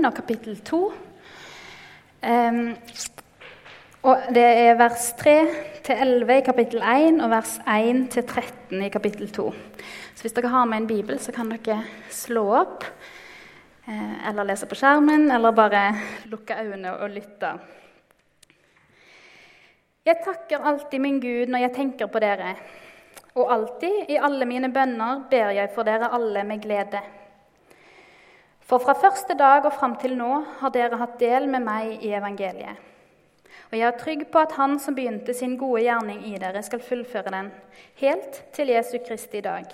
1 og kapittel 2. Um, og det er vers 3-11 i kapittel 1 og vers 1-13 i kapittel 2. Så hvis dere har med en bibel, så kan dere slå opp eh, eller lese på skjermen, eller bare lukke øynene og lytte. Jeg takker alltid min Gud når jeg tenker på dere. Og alltid, i alle mine bønner, ber jeg for dere alle med glede. For fra første dag og fram til nå har dere hatt del med meg i evangeliet. Og jeg er trygg på at Han som begynte sin gode gjerning i dere, skal fullføre den, helt til Jesu Kristi dag.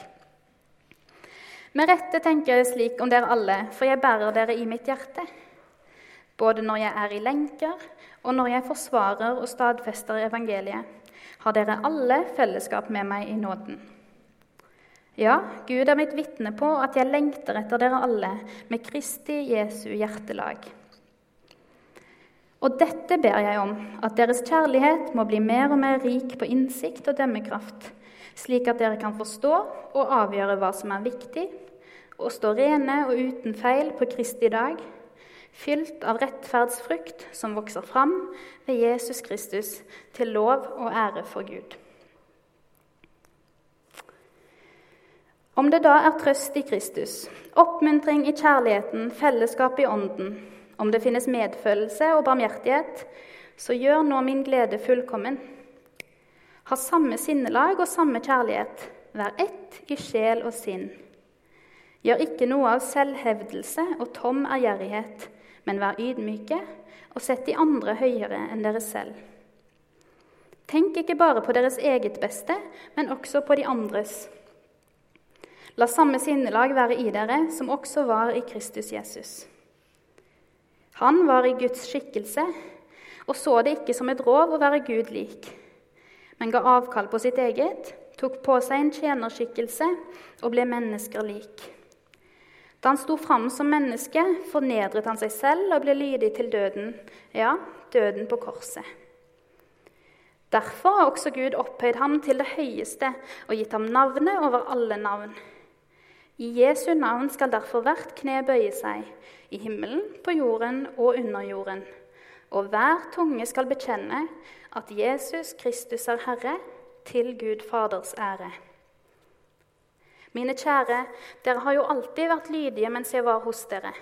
Med rette tenker jeg slik om dere alle, for jeg bærer dere i mitt hjerte. Både når jeg er i lenker, og når jeg forsvarer og stadfester evangeliet, har dere alle fellesskap med meg i nåden. Ja, Gud er mitt vitne på at jeg lengter etter dere alle med Kristi Jesu hjertelag. Og dette ber jeg om, at deres kjærlighet må bli mer og mer rik på innsikt og dømmekraft, slik at dere kan forstå og avgjøre hva som er viktig, og stå rene og uten feil på Kristi dag, fylt av rettferdsfrukt som vokser fram ved Jesus Kristus, til lov og ære for Gud. Om det da er trøst i Kristus, oppmuntring i kjærligheten, fellesskap i Ånden, om det finnes medfølelse og barmhjertighet, så gjør nå min glede fullkommen. Ha samme sinnelag og samme kjærlighet, vær ett i sjel og sinn. Gjør ikke noe av selvhevdelse og tom ærgjerrighet, men vær ydmyke og sett de andre høyere enn dere selv. Tenk ikke bare på deres eget beste, men også på de andres. La samme sinnelag være i dere som også var i Kristus Jesus. Han var i Guds skikkelse og så det ikke som et rov å være Gud lik, men ga avkall på sitt eget, tok på seg en tjenerskikkelse og ble mennesker lik. Da han sto fram som menneske, fornedret han seg selv og ble lydig til døden, ja, døden på korset. Derfor har også Gud opphøyd ham til det høyeste og gitt ham navnet over alle navn. I Jesu navn skal derfor hvert kne bøye seg, i himmelen, på jorden og under jorden. Og hver tunge skal bekjenne at Jesus Kristus er Herre, til Gud Faders ære. Mine kjære, dere har jo alltid vært lydige mens jeg var hos dere.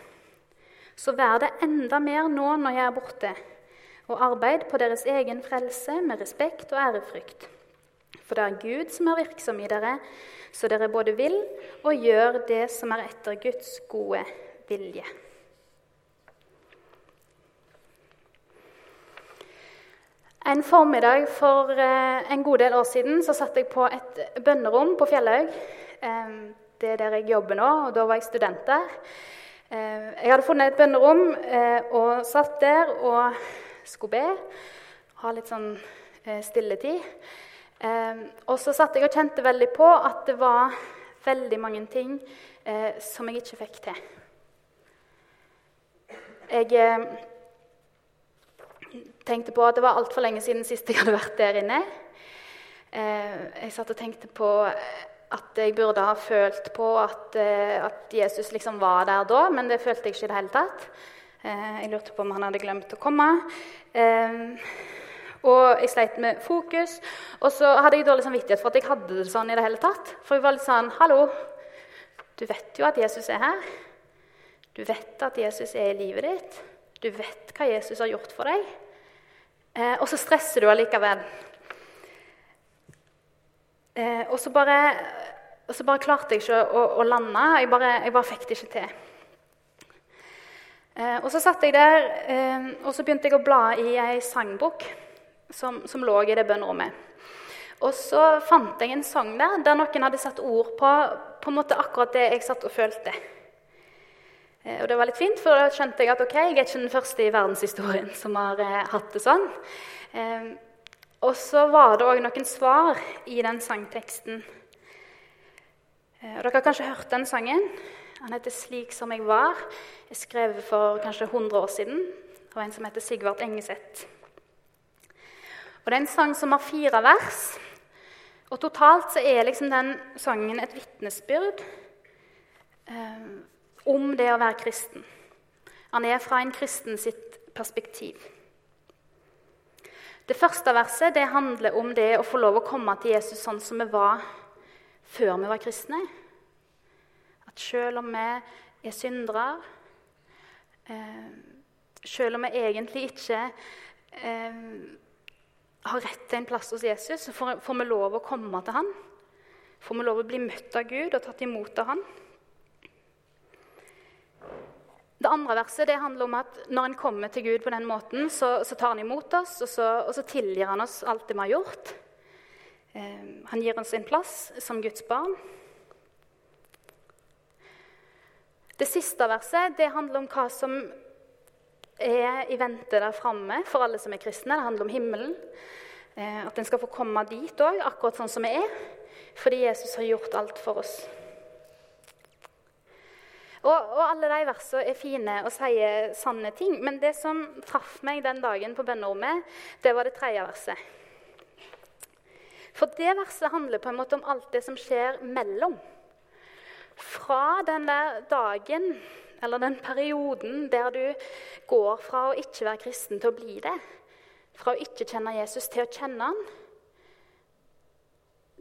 Så vær det enda mer nå når jeg er borte, og arbeid på deres egen frelse med respekt og ærefrykt. For det er Gud som er virksom i dere, så dere både vil og gjør det som er etter Guds gode vilje. En formiddag for eh, en god del år siden så satt jeg på et bønnerom på Fjellhaug. Det er der jeg jobber nå, og da var jeg student der. Jeg hadde funnet et bønnerom eh, og satt der og skulle be. Ha litt sånn eh. Og så satt jeg og kjente veldig på at det var veldig mange ting som jeg ikke fikk til. Jeg tenkte på at det var altfor lenge siden sist jeg hadde vært der inne. Jeg satt og tenkte på at jeg burde ha følt på at, eh, at, Jesus liksom var der da, men det følte jeg ikke i det hele tatt. Eh, jeg lurte på om han hadde glemt å komme. Eh, og jeg sleit med fokus. Og så hadde jeg dårlig samvittighet for at jeg hadde det sånn i det hele tatt. For jeg var litt sånn Hallo, du vet jo at Jesus er her. Du vet at Jesus er i livet ditt. Du vet hva Jesus har gjort for deg. og så stresser du allikevel. Eh, og, så bare, og, så bare, klarte jeg ikke å, å lande. Jeg bare, jeg bare, fikk det ikke til. Eh, og så satt jeg der, eh, og så begynte jeg å bla i ei sangbok som, som lå i det bønnerommet. Og så fant jeg en sang der der noen hadde satt ord på, på en måte akkurat det jeg satt og følte. Eh, og det var litt fint, for da skjønte jeg at ok, jeg er ikke den første i verdenshistorien som har eh, hatt det sånn. Eh, og så var det òg noen svar i den sangteksten. Eh, dere har kanskje hørt den sangen. Han heter 'Slik som jeg var'. Jeg skrev for kanskje 100 år siden av en som heter Sigvart Engeseth. Og Det er en sang som har fire vers. Og Totalt så er liksom den sangen et vitnesbyrd eh, om det å være kristen. Han er fra en kristen sitt perspektiv. Det første verset det handler om det å få lov å komme til Jesus sånn som vi var før vi var kristne. At selv om vi er syndere, eh, selv om vi egentlig ikke eh, har rett til en plass hos Jesus, så får, får vi lov å komme til han. Får vi lov å bli møtt av Gud og tatt imot av han. Det andre verset det handler om at når en kommer til Gud på den måten, så, så tar han imot oss, og så, og så, tilgir han oss alt det vi har gjort. Eh, han gir oss en plass som Guds barn. Det siste verset det handler om hva som er i vente der framme for alle som er kristne. Det handler om himmelen. Eh, at en skal få komme dit òg, akkurat sånn som vi er. Fordi Jesus har gjort alt for oss. Og, og, alle de versene er fine og sier sanne ting. Men det som traff meg den dagen på bønnerommet, det var det tredje verset. For det verset handler på en måte om alt det som skjer mellom. Fra den der dagen eller den perioden der du går fra å ikke være kristen til å bli det, fra å ikke kjenne Jesus til å kjenne han.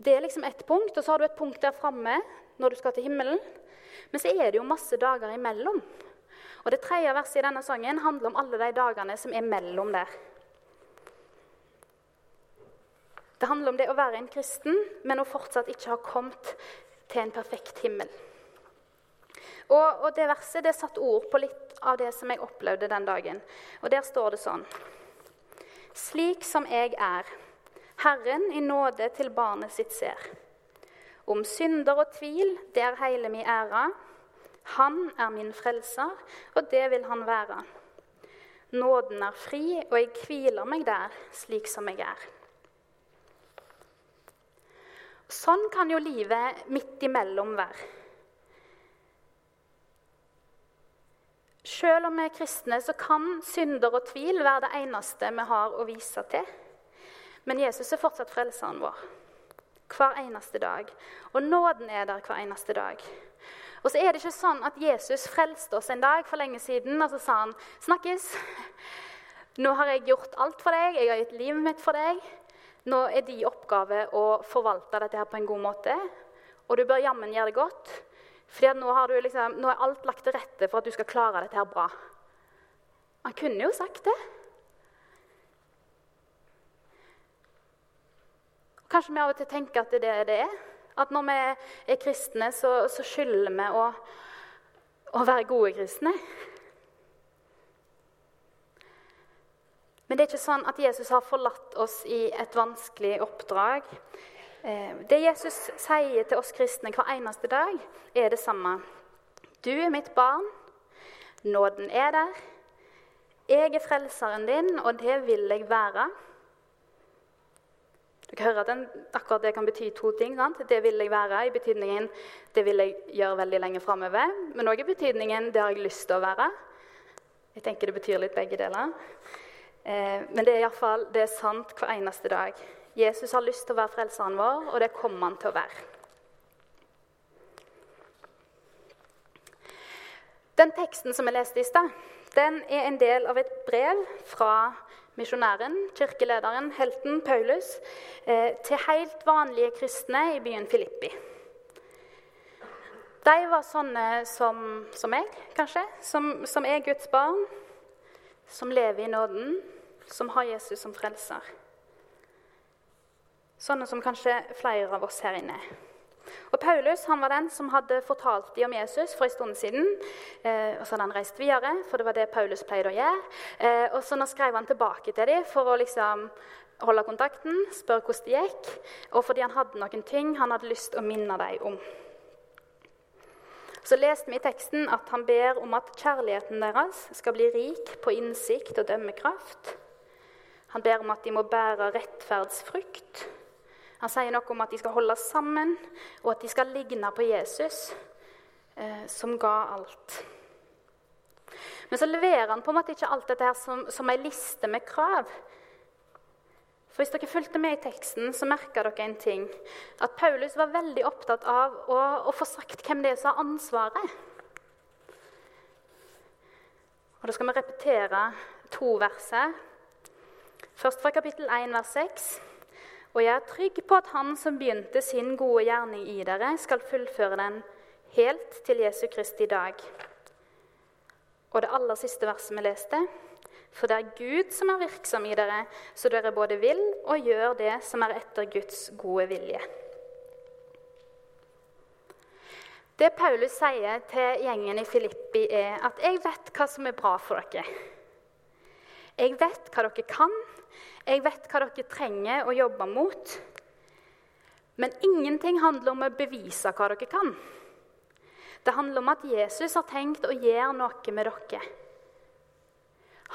Det er liksom ett punkt, og så har du et punkt der framme når du skal til himmelen. Men så er det jo masse dager imellom. Og Det tredje verset i denne sangen handler om alle de dagene som er mellom der. Det handler om det å være en kristen, men å fortsatt ikke ha kommet til en perfekt himmel. Og, og Det verset det satt ord på litt av det som jeg opplevde den dagen. Og Der står det sånn Slik som jeg er, Herren i nåde til barnet sitt ser. Om synder og tvil, det er heile mi æra. Han er min frelser, og det vil han være. Nåden er fri, og jeg hviler meg der, slik som jeg er. Sånn kan jo livet midt imellom være. Selv om vi er kristne, så kan synder og tvil være det eneste vi har å vise til. Men Jesus er fortsatt frelseren vår hver eneste dag. Og nåden er der hver eneste dag. Og så er det ikke sånn at Jesus frelste oss en dag for lenge siden, og så sa han snakkes. Nå har jeg gjort alt for deg, jeg har gitt livet mitt for deg. Nå er din oppgave å forvalte dette her på en god måte. Og du bør jammen gjøre det godt. For nå, liksom, nå, er alt lagt til rette for at du skal klare dette her bra. Han kunne jo sagt det. Kanskje vi av og til tenker at det er det det er. At når vi er kristne, så, så skylder vi å, å være gode kristne. Men det er ikke sånn at Jesus har forlatt oss i et vanskelig oppdrag. Eh, det Jesus sier til oss kristne hver eneste dag, er det samme. Du er mitt barn. Nåden er der. Jeg er frelseren din, og det vil jeg være. Dere høre at den, akkurat det kan bety to ting. Sant? Det vil jeg være i betydningen det vil jeg gjøre veldig lenge framover. Men òg i betydningen det har jeg lyst til å være. Jeg tenker det betyr litt begge deler. Eh, men det er iallfall sant hver eneste dag. Jesus har lyst til å være frelseren vår, og det kommer han til å være. Den teksten som jeg leste i stad, den er en del av et brev fra misjonæren, kirkelederen, helten Paulus, eh, til helt vanlige kristne i byen Filippi. De var sånne som, som meg, kanskje. Som, som er Guds barn. Som lever i nåden. Som har Jesus som frelser. Sånne som kanskje flere av oss her inne. Og Paulus han var den som hadde fortalt dem om Jesus for en stund siden. Eh, og Så hadde han reist videre, for det var det Paulus pleide å gjøre. Eh, og så nå skrev han tilbake til dem for å liksom holde kontakten, spørre hvordan det gikk, og fordi han hadde noen ting han hadde lyst å minne dem om. Så leste vi i teksten at han ber om at kjærligheten deres skal bli rik på innsikt og dømmekraft. Han ber om at de må bære rettferdsfrukt han sier noe om at de skal holde sammen, og at de skal ligne på Jesus, eh, som ga alt. Men så leverer han på en måte ikke alt dette her som, som ei liste med krav. For Hvis dere fulgte med i teksten, så merka dere en ting. At Paulus var veldig opptatt av å, å få sagt hvem det er som har ansvaret. Og Da skal vi repetere to verser. Først fra kapittel 1, vers 6. Og jeg er trygg på at Han som begynte sin gode gjerning i dere, skal fullføre den helt til Jesu Kristi dag. Og det aller siste verset vi leste. For det er Gud som er virksom i dere, så dere både vil og gjør det som er etter Guds gode vilje. Det Paulus sier til gjengen i Filippi, er at 'jeg vet hva som er bra for dere'. Jeg vet hva dere kan, jeg vet hva dere trenger å jobbe mot. Men ingenting handler om å bevise hva dere kan. Det handler om at Jesus har tenkt å gjøre noe med dere.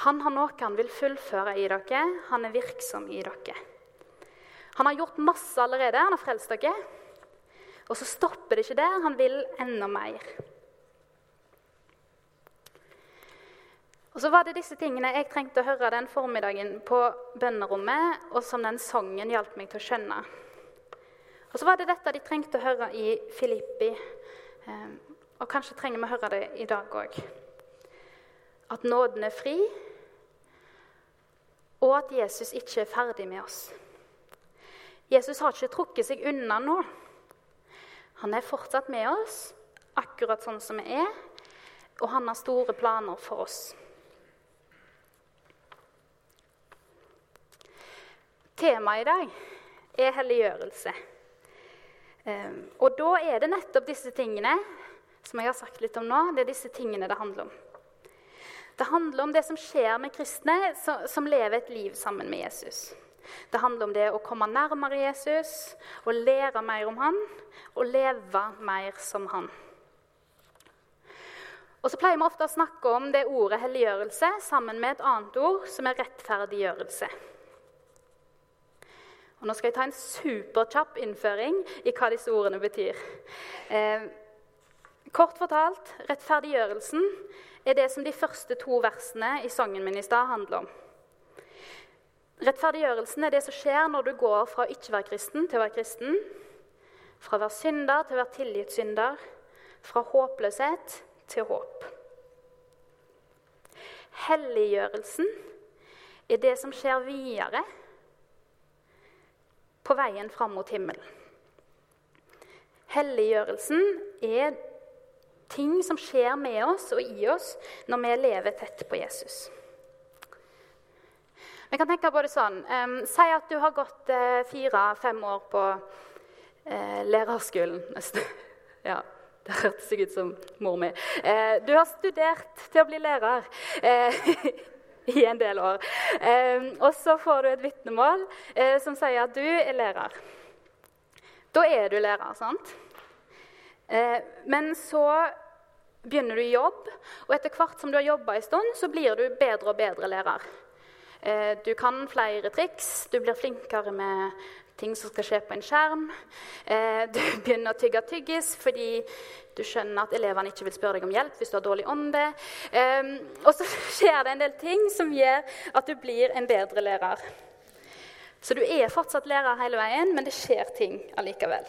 Han har noe han vil fullføre i dere. Han er virksom i dere. Han har gjort masse allerede. Han har frelst dere. Og så stopper det ikke der. Han vil enda mer. Og så var det disse tingene jeg trengte å høre den formiddagen på bønnerommet, og som den sangen hjalp meg til å skjønne. Og så var det dette de trengte å høre i Filippi. Ehm, og kanskje trenger vi å høre det i dag òg. At nåden er fri, og at Jesus ikke er ferdig med oss. Jesus har ikke trukket seg unna nå. Han er fortsatt med oss, akkurat sånn som vi er, og han har store planer for oss. Temaet i dag er helliggjørelse. Ehm, og da er det nettopp disse tingene som jeg har sagt litt om nå, det er disse tingene det handler om. Det handler om det som skjer med kristne som lever et liv sammen med Jesus. Det handler om det å komme nærmere Jesus og lære mer om han, og leve mer som han. Og så pleier vi ofte å snakke om det ordet helliggjørelse sammen med et annet ord, som er rettferdiggjørelse. Og Nå skal jeg ta en superkjapp innføring i hva disse ordene betyr. Eh, kort fortalt rettferdiggjørelsen er det som de første to versene i sangen min i stad handler om. Rettferdiggjørelsen er det som skjer når du går fra ikke være kristen til å være kristen. Fra å være synder til å være tilgitt synder. Fra håpløshet til håp. Helliggjørelsen er det som skjer videre på veien fram mot himmelen. Helliggjørelsen er ting som skjer med oss og i oss når vi lever tett på Jesus. Vi kan tenke på det sånn. Um, si at du har gått uh, fire-fem år på uh, lærerskolen. ja, det hørtes ut som mor mi. Uh, du har studert til å bli lærer i en del år. og så får du et vitnemål som sier at du er lærer. Da er du lærer, sant? men så begynner du i jobb, og etter hvert som du har jobba en stund, så blir du bedre og bedre lærer. Eh, du kan flere triks, du blir flinkere med ting som skal skje på en skjerm. Eh, du begynner å tygge tyggis fordi du skjønner at elevene ikke vil spørre deg om hjelp hvis du har dårlig ånde. Eh, og så skjer det en del ting som gjør at du blir en bedre lærer. Så du er fortsatt lærer hele veien, men det skjer ting allikevel.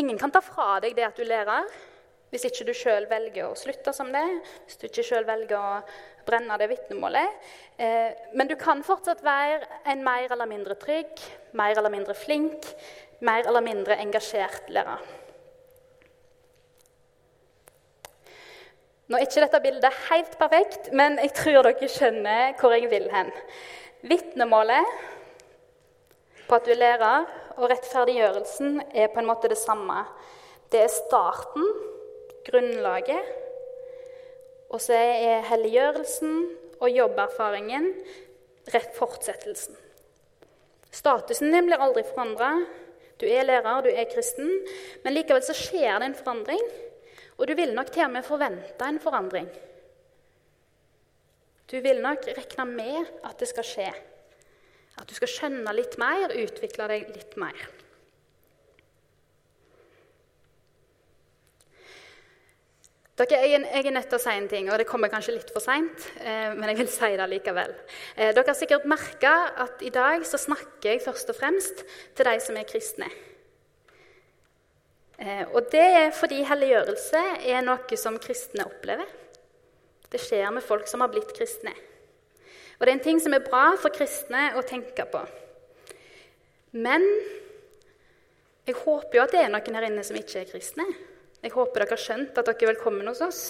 Ingen kan ta fra deg det at du lærer, hvis ikke du sjøl velger å slutte som det, hvis du ikke sjøl velger å brenne det vitnemålet. Eh, men du kan fortsatt være en mer eller mindre trygg, mer eller mindre flink, mer eller mindre engasjert lærer. Nå er ikke dette bildet helt perfekt, men jeg tror dere skjønner hvor jeg vil hen. Vitnemålet på at du er lærer, og rettferdiggjørelsen er på en måte det samme. Det er starten, grunnlaget, og så er helliggjørelsen og jobberfaringen rett fortsettelsen. Statusen din blir aldri forandra. Du er lærer, du er kristen, men likevel så skjer det en forandring. Og du vil nok til og med forvente en forandring. Du vil nok regne med at det skal skje. At du skal skjønne litt mer, utvikle deg litt mer. Dere, jeg, jeg, er nødt til å si en ting, og det kommer kanskje litt for seint, eh, men jeg vil si det likevel. Eh, dere har sikkert merka at i dag så snakker jeg først og fremst til de som er kristne. Eh, og det er fordi helliggjørelse er noe som kristne opplever. Det skjer med folk som har blitt kristne. Og det er en ting som er bra for kristne å tenke på. Men jeg håper jo at det er noen her inne som ikke er kristne. Jeg håper dere har skjønt at dere er velkommen hos oss.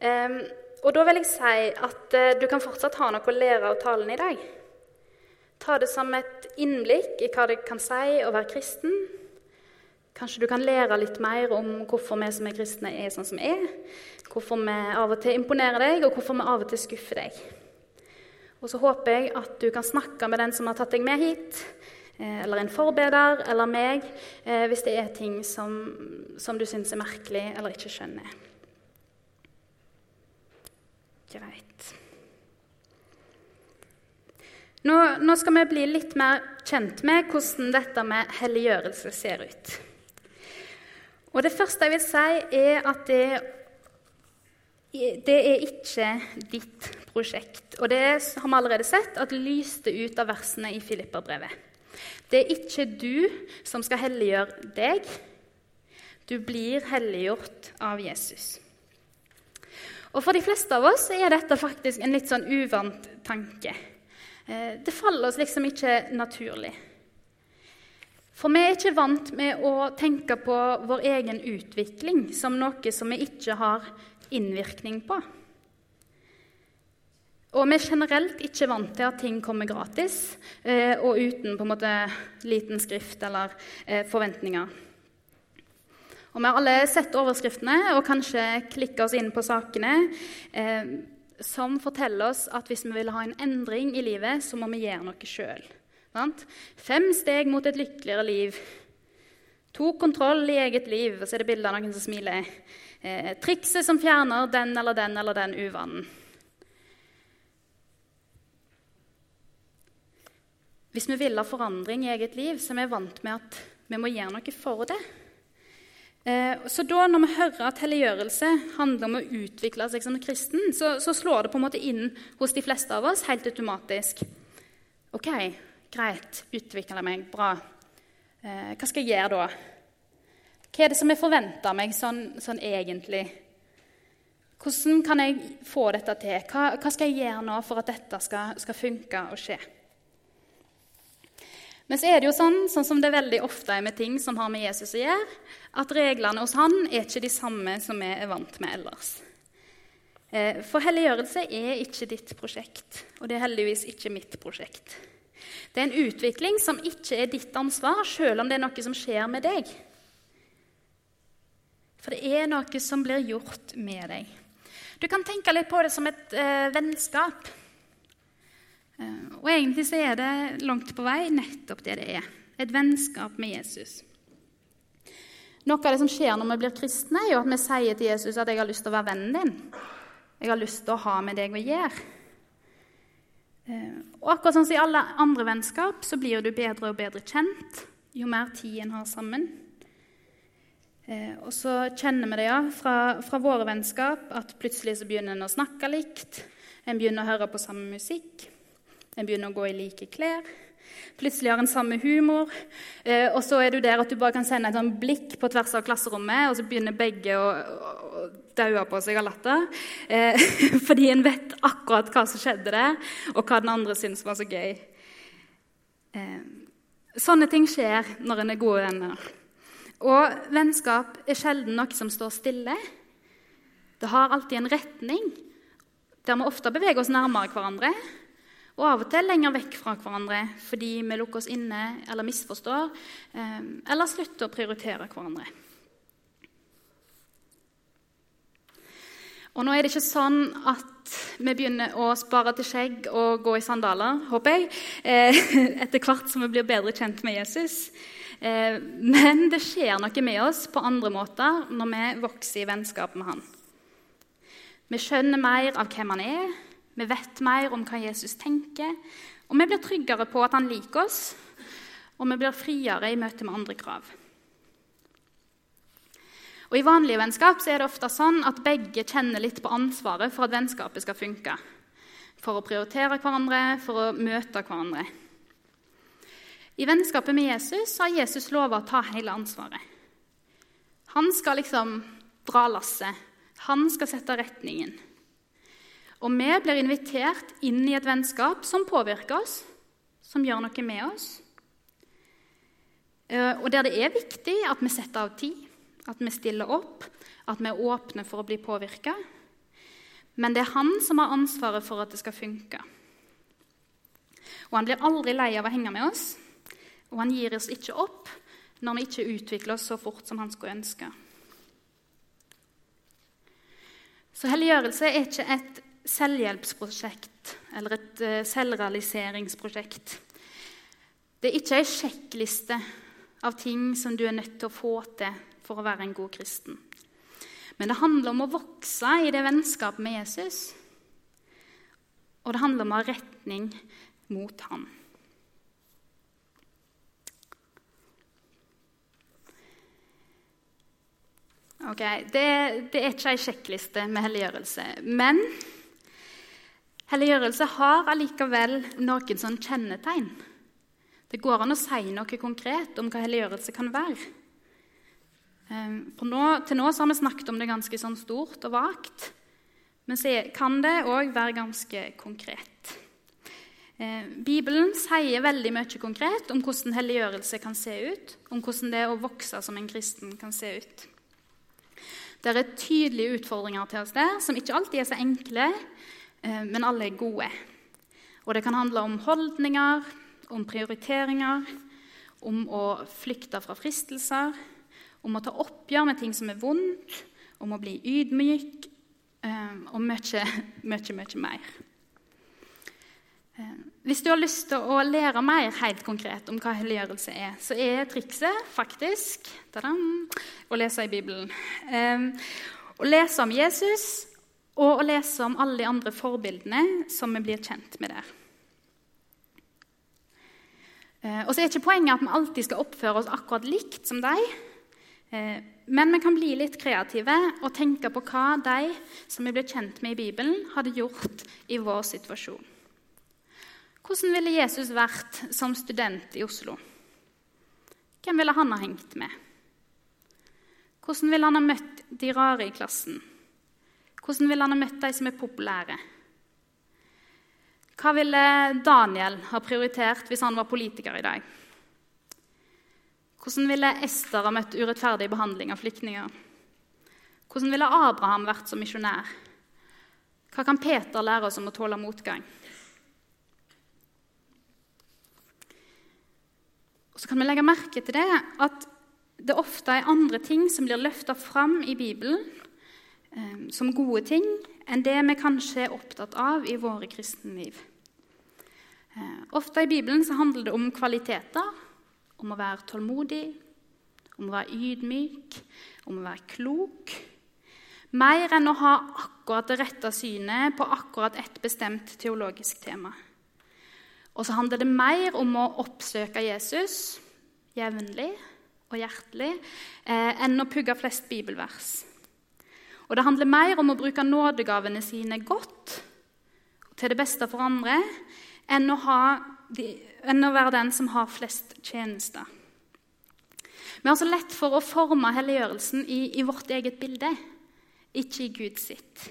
Um, og da vil jeg si at uh, du kan fortsatt ha noe å lære av talen i dag. Ta det som et innblikk i hva det kan si å være kristen. Kanskje du kan lære litt mer om hvorfor vi som er kristne, er sånn som vi er. Hvorfor vi av og til imponerer deg, og hvorfor vi av og til skuffer deg. Og så håper jeg at du kan snakke med den som har tatt deg med hit, eller en forbeder, eller meg, eh, hvis det er ting som, som du syns er merkelig eller ikke skjønner. Greit. Nå, nå, skal vi bli litt mer kjent med hvordan dette med helliggjørelse ser ut. Og Det første jeg vil si, er at det, det er ikke ditt prosjekt. Og det har vi allerede sett at lyste ut av versene i Filipperbrevet. Det er ikke du som skal helliggjøre deg. Du blir helliggjort av Jesus. Og For de fleste av oss er dette faktisk en litt sånn uvant tanke. Eh, det faller oss liksom ikke naturlig. For vi er ikke vant med å tenke på vår egen utvikling som noe som vi ikke har innvirkning på. Og vi er generelt ikke vant til at ting kommer gratis eh, og uten på en måte liten skrift eller eh, forventninger. Og Vi har alle sett overskriftene og kanskje klikka oss inn på sakene som forteller oss at hvis vi vil ha en endring i livet, så må vi gjøre noe sjøl. Fem steg mot et lykkeligere liv. To kontroll i eget liv. Og så er det bilde av noen som smiler. Eh, trikset som fjerner den eller den eller den uvanen. Hvis vi vil ha forandring i eget liv, så er vi vant med at vi må gjøre noe for det. Eh, så da når vi hører at helliggjørelse handler om å utvikle seg som kristen, så, så, slår det på en måte inn hos de fleste av oss helt automatisk. OK, greit, utvikle meg, bra. Eh, hva skal jeg gjøre da? Hva er det som er forventa meg sånn, sånn, egentlig? Hvordan kan jeg få dette til? Hva, hva, skal jeg gjøre nå for at dette skal, skal funke og skje? Men så er det jo sånn, sånn som det veldig ofte er med ting som har med Jesus å gjøre, at reglene hos han er ikke de samme som vi er vant med ellers. Eh, for helliggjørelse er ikke ditt prosjekt, og det er heldigvis ikke mitt prosjekt. Det er en utvikling som ikke er ditt ansvar, selv om det er noe som skjer med deg. For det er noe som blir gjort med deg. Du kan tenke litt på det som et eh, vennskap. Eh, og egentlig så er det langt på vei nettopp det det er. Et vennskap med Jesus. Noe av det som skjer når vi blir kristne, er jo at vi sier til Jesus at 'jeg har lyst til å være vennen din'. 'Jeg har lyst til å ha med deg å gjøre'. Eh, og akkurat sånn som i alle andre vennskap, så blir du bedre og bedre kjent jo mer tid en har sammen. Eh, og så kjenner vi det ja, fra, fra våre vennskap at plutselig så begynner en å snakke likt. En begynner å høre på samme musikk. En begynner å gå i like klær. Plutselig har en samme humor. Eh, og så er du der at du bare kan sende et sånn blikk på tvers av klasserommet, og så begynner begge å, å daue på seg av latter. Eh, fordi en vet akkurat hva som skjedde der, og hva den andre syns var så gøy. Eh, sånne ting skjer når en er gode venner. Og vennskap er sjelden noe som står stille. Det har alltid en retning, der vi ofte beveger oss nærmere hverandre og av og til lenger vekk fra hverandre fordi vi lukker oss inne eller misforstår, eh, eller slutter å prioritere hverandre. Og nå er det ikke sånn at vi begynner å spare til skjegg og gå i sandaler, håper jeg, eh, etter hvert som vi blir bedre kjent med Jesus. Eh, men det skjer noe med oss på andre måter når vi vokser i vennskap med Han. Vi skjønner mer av hvem han er, vi vet mer om hva Jesus tenker, og vi blir tryggere på at han liker oss, og vi blir friere i møte med andre krav. Og I vanlige vennskap er det ofte sånn at begge kjenner litt på ansvaret for at vennskapet skal funke. For å prioritere hverandre, for å møte hverandre. I vennskapet med Jesus har Jesus lova å ta hele ansvaret. Han skal liksom dra lasset. Han skal sette retningen. Og vi blir invitert inn i et vennskap som påvirker oss, som gjør noe med oss. Eh, og der det er viktig at vi setter av tid, at vi stiller opp, at vi er åpne for å bli påvirka. Men det er han som har ansvaret for at det skal funke. Og han blir aldri lei av å henge med oss, og han gir oss ikke opp når vi ikke utvikler oss så fort som han skulle ønske. Så helliggjørelse er ikke et selvhjelpsprosjekt eller et uh, selvrealiseringsprosjekt. Det er ikke ei sjekkliste av ting som du er nødt til å få til for å være en god kristen. Men det handler om å vokse i det vennskapet med Jesus. Og det handler om å ha retning mot ham. Ok, det, det, er ikke ei sjekkliste med helliggjørelse. Men helliggjørelse har allikevel noen sånn kjennetegn. Det går an å si noe konkret om hva helliggjørelse kan være. Ehm, nå, til nå har vi snakket om det ganske sånn stort og vagt. Men så kan det òg være ganske konkret. Ehm, Bibelen sier veldig mye konkret om hvordan helliggjørelse kan se ut, om hvordan det å vokse som en kristen kan se ut. Det er tydelige utfordringer til oss der, som ikke alltid er så enkle, men alle er gode. Og det kan handle om holdninger, om prioriteringer, om å flykte fra fristelser, om å ta oppgjør med ting som er vondt, om å bli ydmyk eh, og mye, mye, mye mer. Eh, hvis du har lyst til å lære mer helt konkret om hva helliggjørelse er, så er trikset faktisk å lese i Bibelen. Eh, å lese om Jesus og å lese om alle de andre forbildene som vi blir kjent med der. Eh, og så er ikke poenget at vi alltid skal oppføre oss akkurat likt som dem. Men vi kan bli litt kreative og tenke på hva de som vi blir kjent med i Bibelen, hadde gjort i vår situasjon. Hvordan ville Jesus vært som student i Oslo? Hvem ville han ha hengt med? Hvordan ville han ha møtt de rare i klassen? Hvordan ville han ha møtt de som er populære? Hva ville Daniel ha prioritert hvis han var politiker i dag? Hvordan ville Ester ha møtt urettferdig behandling av flyktninger? Hvordan ville Abraham vært som misjonær? Hva kan Peter lære oss om å tåle motgang? Og så kan vi legge merke til det at det ofte er andre ting som blir løfta fram i Bibelen som gode ting, enn det vi kanskje er opptatt av i våre kristenliv. Eh, ofte i Bibelen så handler det om kvaliteter, om å være tålmodig, om å være ydmyk, om å være klok. Mer enn å ha akkurat det rette synet på akkurat et bestemt teologisk tema. Og så handler det mer om å oppsøke Jesus jevnlig og hjertelig eh, enn å pugge flest bibelvers. Og det handler mer om å bruke nådegavene sine godt til det beste for andre enn å, de, enn å være den som har flest tjenester. Vi har så lett for å forme helliggjørelsen i, i vårt eget bilde, ikke i Guds sitt.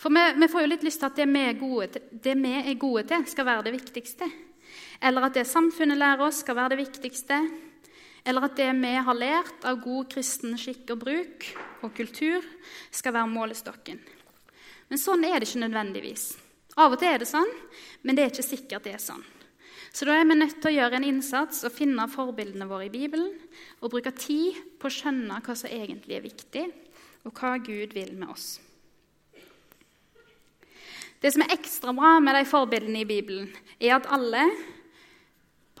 For vi, vi, får jo litt lyst til at det vi, til, det vi, er gode til, skal være det viktigste. Eller at det samfunnet lærer oss, skal være det viktigste. Eller at det vi har lært av god kristen skikk og bruk og kultur, skal være målestokken. Men sånn er det ikke nødvendigvis. Av og til er det sånn, men det er ikke sikkert det er sånn. Så da er vi nødt til å gjøre en innsats og finne forbildene våre i Bibelen og bruke tid på å skjønne hva som egentlig er viktig, og hva Gud vil med oss. Det som er ekstra bra med de forbildene i Bibelen, er at alle,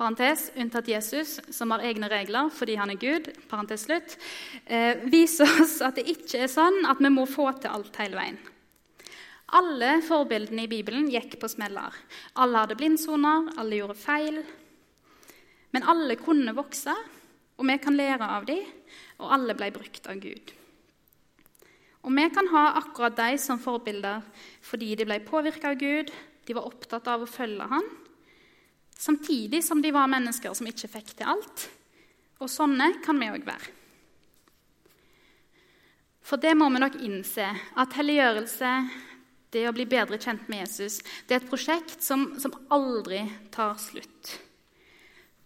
parentes, unntatt Jesus, som har egne regler fordi han er Gud, parentes slutt, eh, viser oss at det ikke er sånn at vi må få til alt hele veien. Alle forbildene i Bibelen gikk på smeller. Alle hadde blindsoner, alle gjorde feil. Men alle kunne vokse, og vi kan lære av dem, og alle ble brukt av Gud. Og vi kan ha akkurat de som forbilder fordi de ble påvirka av Gud, de var opptatt av å følge Han, samtidig som de var mennesker som ikke fikk til alt. Og sånne kan vi òg være. For det må vi nok innse, at helliggjørelse, det å bli bedre kjent med Jesus, det er et prosjekt som, som aldri tar slutt.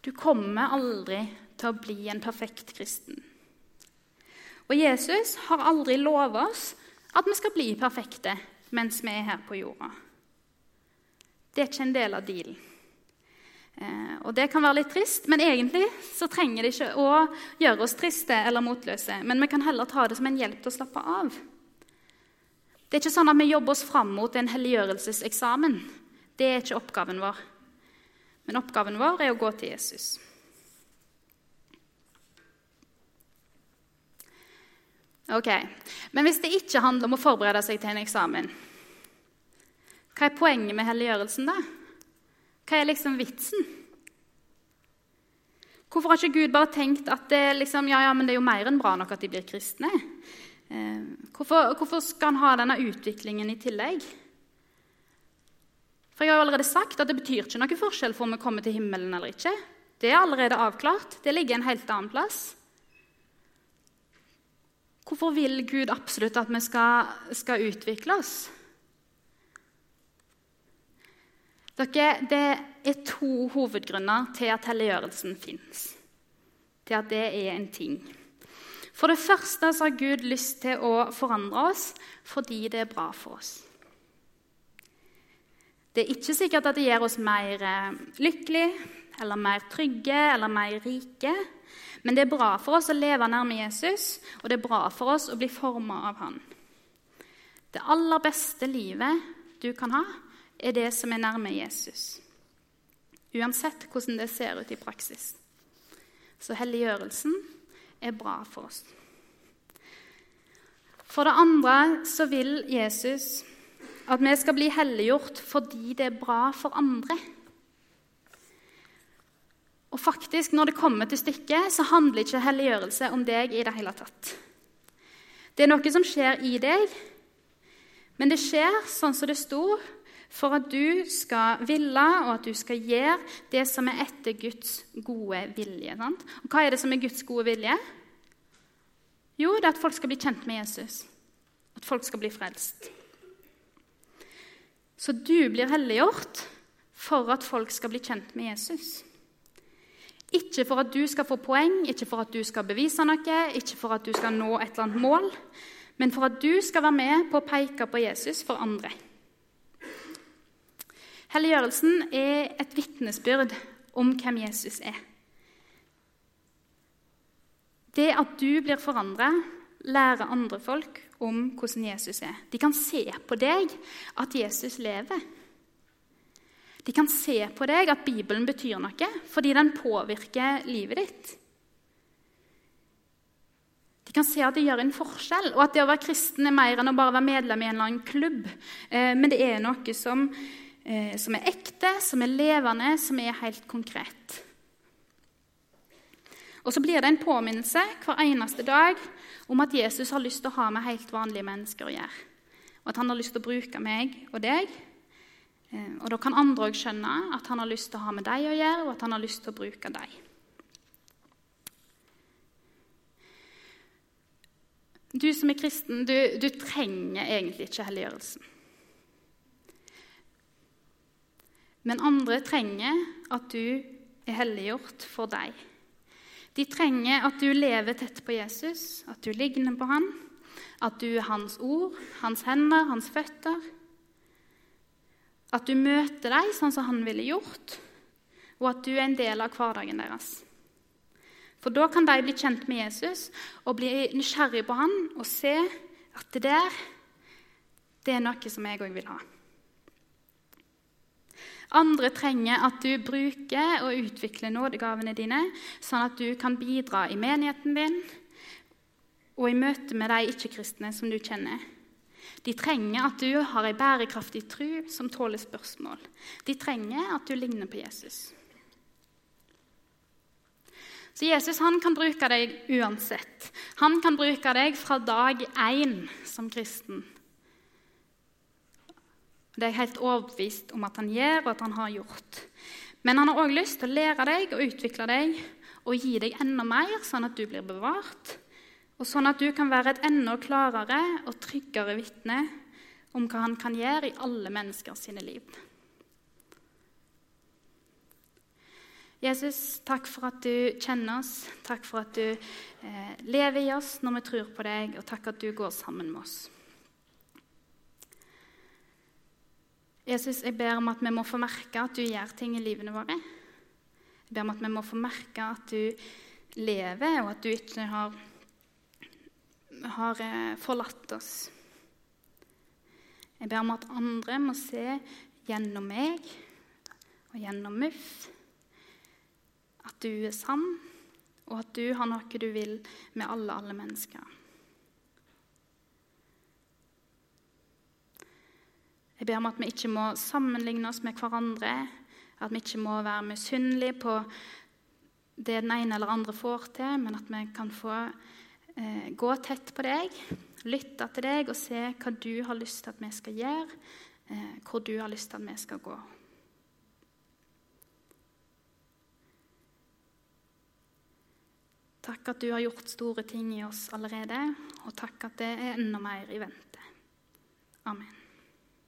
Du kommer aldri til å bli en perfekt kristen. Og Jesus har aldri lovet oss at vi skal bli perfekte mens vi er her på jorda. Det er ikke en del av dealen. Eh, og Det kan være litt trist, men egentlig så trenger det ikke å gjøre oss triste eller motløse. Men vi kan heller ta det som en hjelp til å slappe av. Det er ikke sånn at vi jobber oss fram mot en helliggjørelseseksamen. Det er ikke oppgaven vår. Men oppgaven vår er å gå til Jesus. Ok, Men hvis det ikke handler om å forberede seg til en eksamen, hva er poenget med helliggjørelsen da? Hva er liksom vitsen? Hvorfor har ikke Gud bare tenkt at det, liksom, ja, ja, men det er jo mer enn bra nok at de blir kristne? Eh, hvorfor, hvorfor, skal han ha denne utviklingen i tillegg? For Jeg har jo allerede sagt at det betyr ikke noe forskjell for om vi kommer til himmelen eller ikke. Det er allerede avklart. Det ligger en helt annen plass. Hvorfor vil Gud absolutt at vi skal, skal utvikle oss? Dere, det er to hovedgrunner til at helliggjørelsen fins. Til at det er en ting. For det første så har Gud lyst til å forandre oss fordi det er bra for oss. Det er ikke sikkert at det gjør oss mer lykkelig, lykkelige eller mer trygge eller mer rike. Men det er bra for oss å leve nærme Jesus, og det er bra for oss å bli forma av han. Det aller beste livet du kan ha, er det som er nærme Jesus. Uansett hvordan det ser ut i praksis. Så helliggjørelsen er bra for oss. For det andre så vil Jesus at vi skal bli helliggjort fordi det er bra for andre. Og faktisk, når det kommer til stykket, så handler ikke helliggjørelse om deg i det hele tatt. Det er noe som skjer i deg, men det skjer sånn som det sto for at du skal ville og at du skal gjøre det som er etter Guds gode vilje. Sant? Og Hva er det som er Guds gode vilje? Jo, det er at folk skal bli kjent med Jesus. At folk skal bli frelst. Så du blir helliggjort for at folk skal bli kjent med Jesus. Ikke for at du skal få poeng, ikke for at du skal bevise noe, ikke for at du skal nå et eller annet mål, men for at du skal være med på å peke på Jesus for andre. Helliggjørelsen er et vitnesbyrd om hvem Jesus er. Det at du blir forandra, lærer andre folk om hvordan Jesus er. De kan se på deg at Jesus lever. De kan se på deg at Bibelen betyr noe, fordi den påvirker livet ditt. De kan se at det gjør en forskjell, og at det å være kristen er mer enn å bare være medlem i en eller annen klubb. Eh, men det er noe som eh, som er ekte, som er levende, som er helt konkret. Og så blir det en påminnelse hver eneste dag om at Jesus har lyst til å ha med helt vanlige mennesker å gjøre. Og at han har lyst til å bruke meg og deg. Eh, og da kan andre òg skjønne at han har lyst til å ha med deg å gjøre, og at han har lyst til å bruke deg. Du som er kristen, du, du trenger egentlig ikke helliggjørelsen. Men andre trenger at du er helliggjort for deg. De trenger at du lever tett på Jesus, at du ligner på ham, at du er hans ord, hans hender, hans føtter. At du møter dem sånn som han ville gjort, og at du er en del av hverdagen deres. For da kan de bli kjent med Jesus og bli nysgjerrig på han og se at det der, det er noe som jeg òg vil ha. Andre trenger at du bruker og utvikler nådegavene dine, sånn at du kan bidra i menigheten din og i møte med de ikke-kristne som du kjenner. De trenger at du har ei bærekraftig tru som tåler spørsmål. De trenger at du ligner på Jesus. Så Jesus han kan bruke deg uansett. Han kan bruke deg fra dag én som kristen. Det er jeg helt overbevist om at han gjør, og at han har gjort. Men han har òg lyst til å lære deg og utvikle deg og gi deg enda mer, sånn at du blir bevart, og sånn at du kan være et enda klarere og tryggere vitne om hva han kan gjøre i alle mennesker sine liv. Jesus, takk for at du kjenner oss. Takk for at du eh, lever i oss når vi tror på deg, og takk at du går sammen med oss. Jesus, jeg ber om at vi må få merke at du gjør ting i livene våre. Jeg ber om at vi må få merke at du lever, og at du ikke har, har eh, forlatt oss. Jeg ber om at andre må se gjennom meg og gjennom Muff at du er sann, og at du har noe du vil med alle, alle mennesker. Jeg ber om at vi ikke må sammenligne oss med hverandre, at vi ikke må være misunnelige på det den ene eller andre får til, men at vi kan få eh, gå tett på deg, lytte til deg og se hva du har lyst til at vi skal gjøre, eh, hvor du har lyst til at vi skal gå. Takk at du har gjort store ting i oss allerede, og takk at det er enda mer i vente. Amen.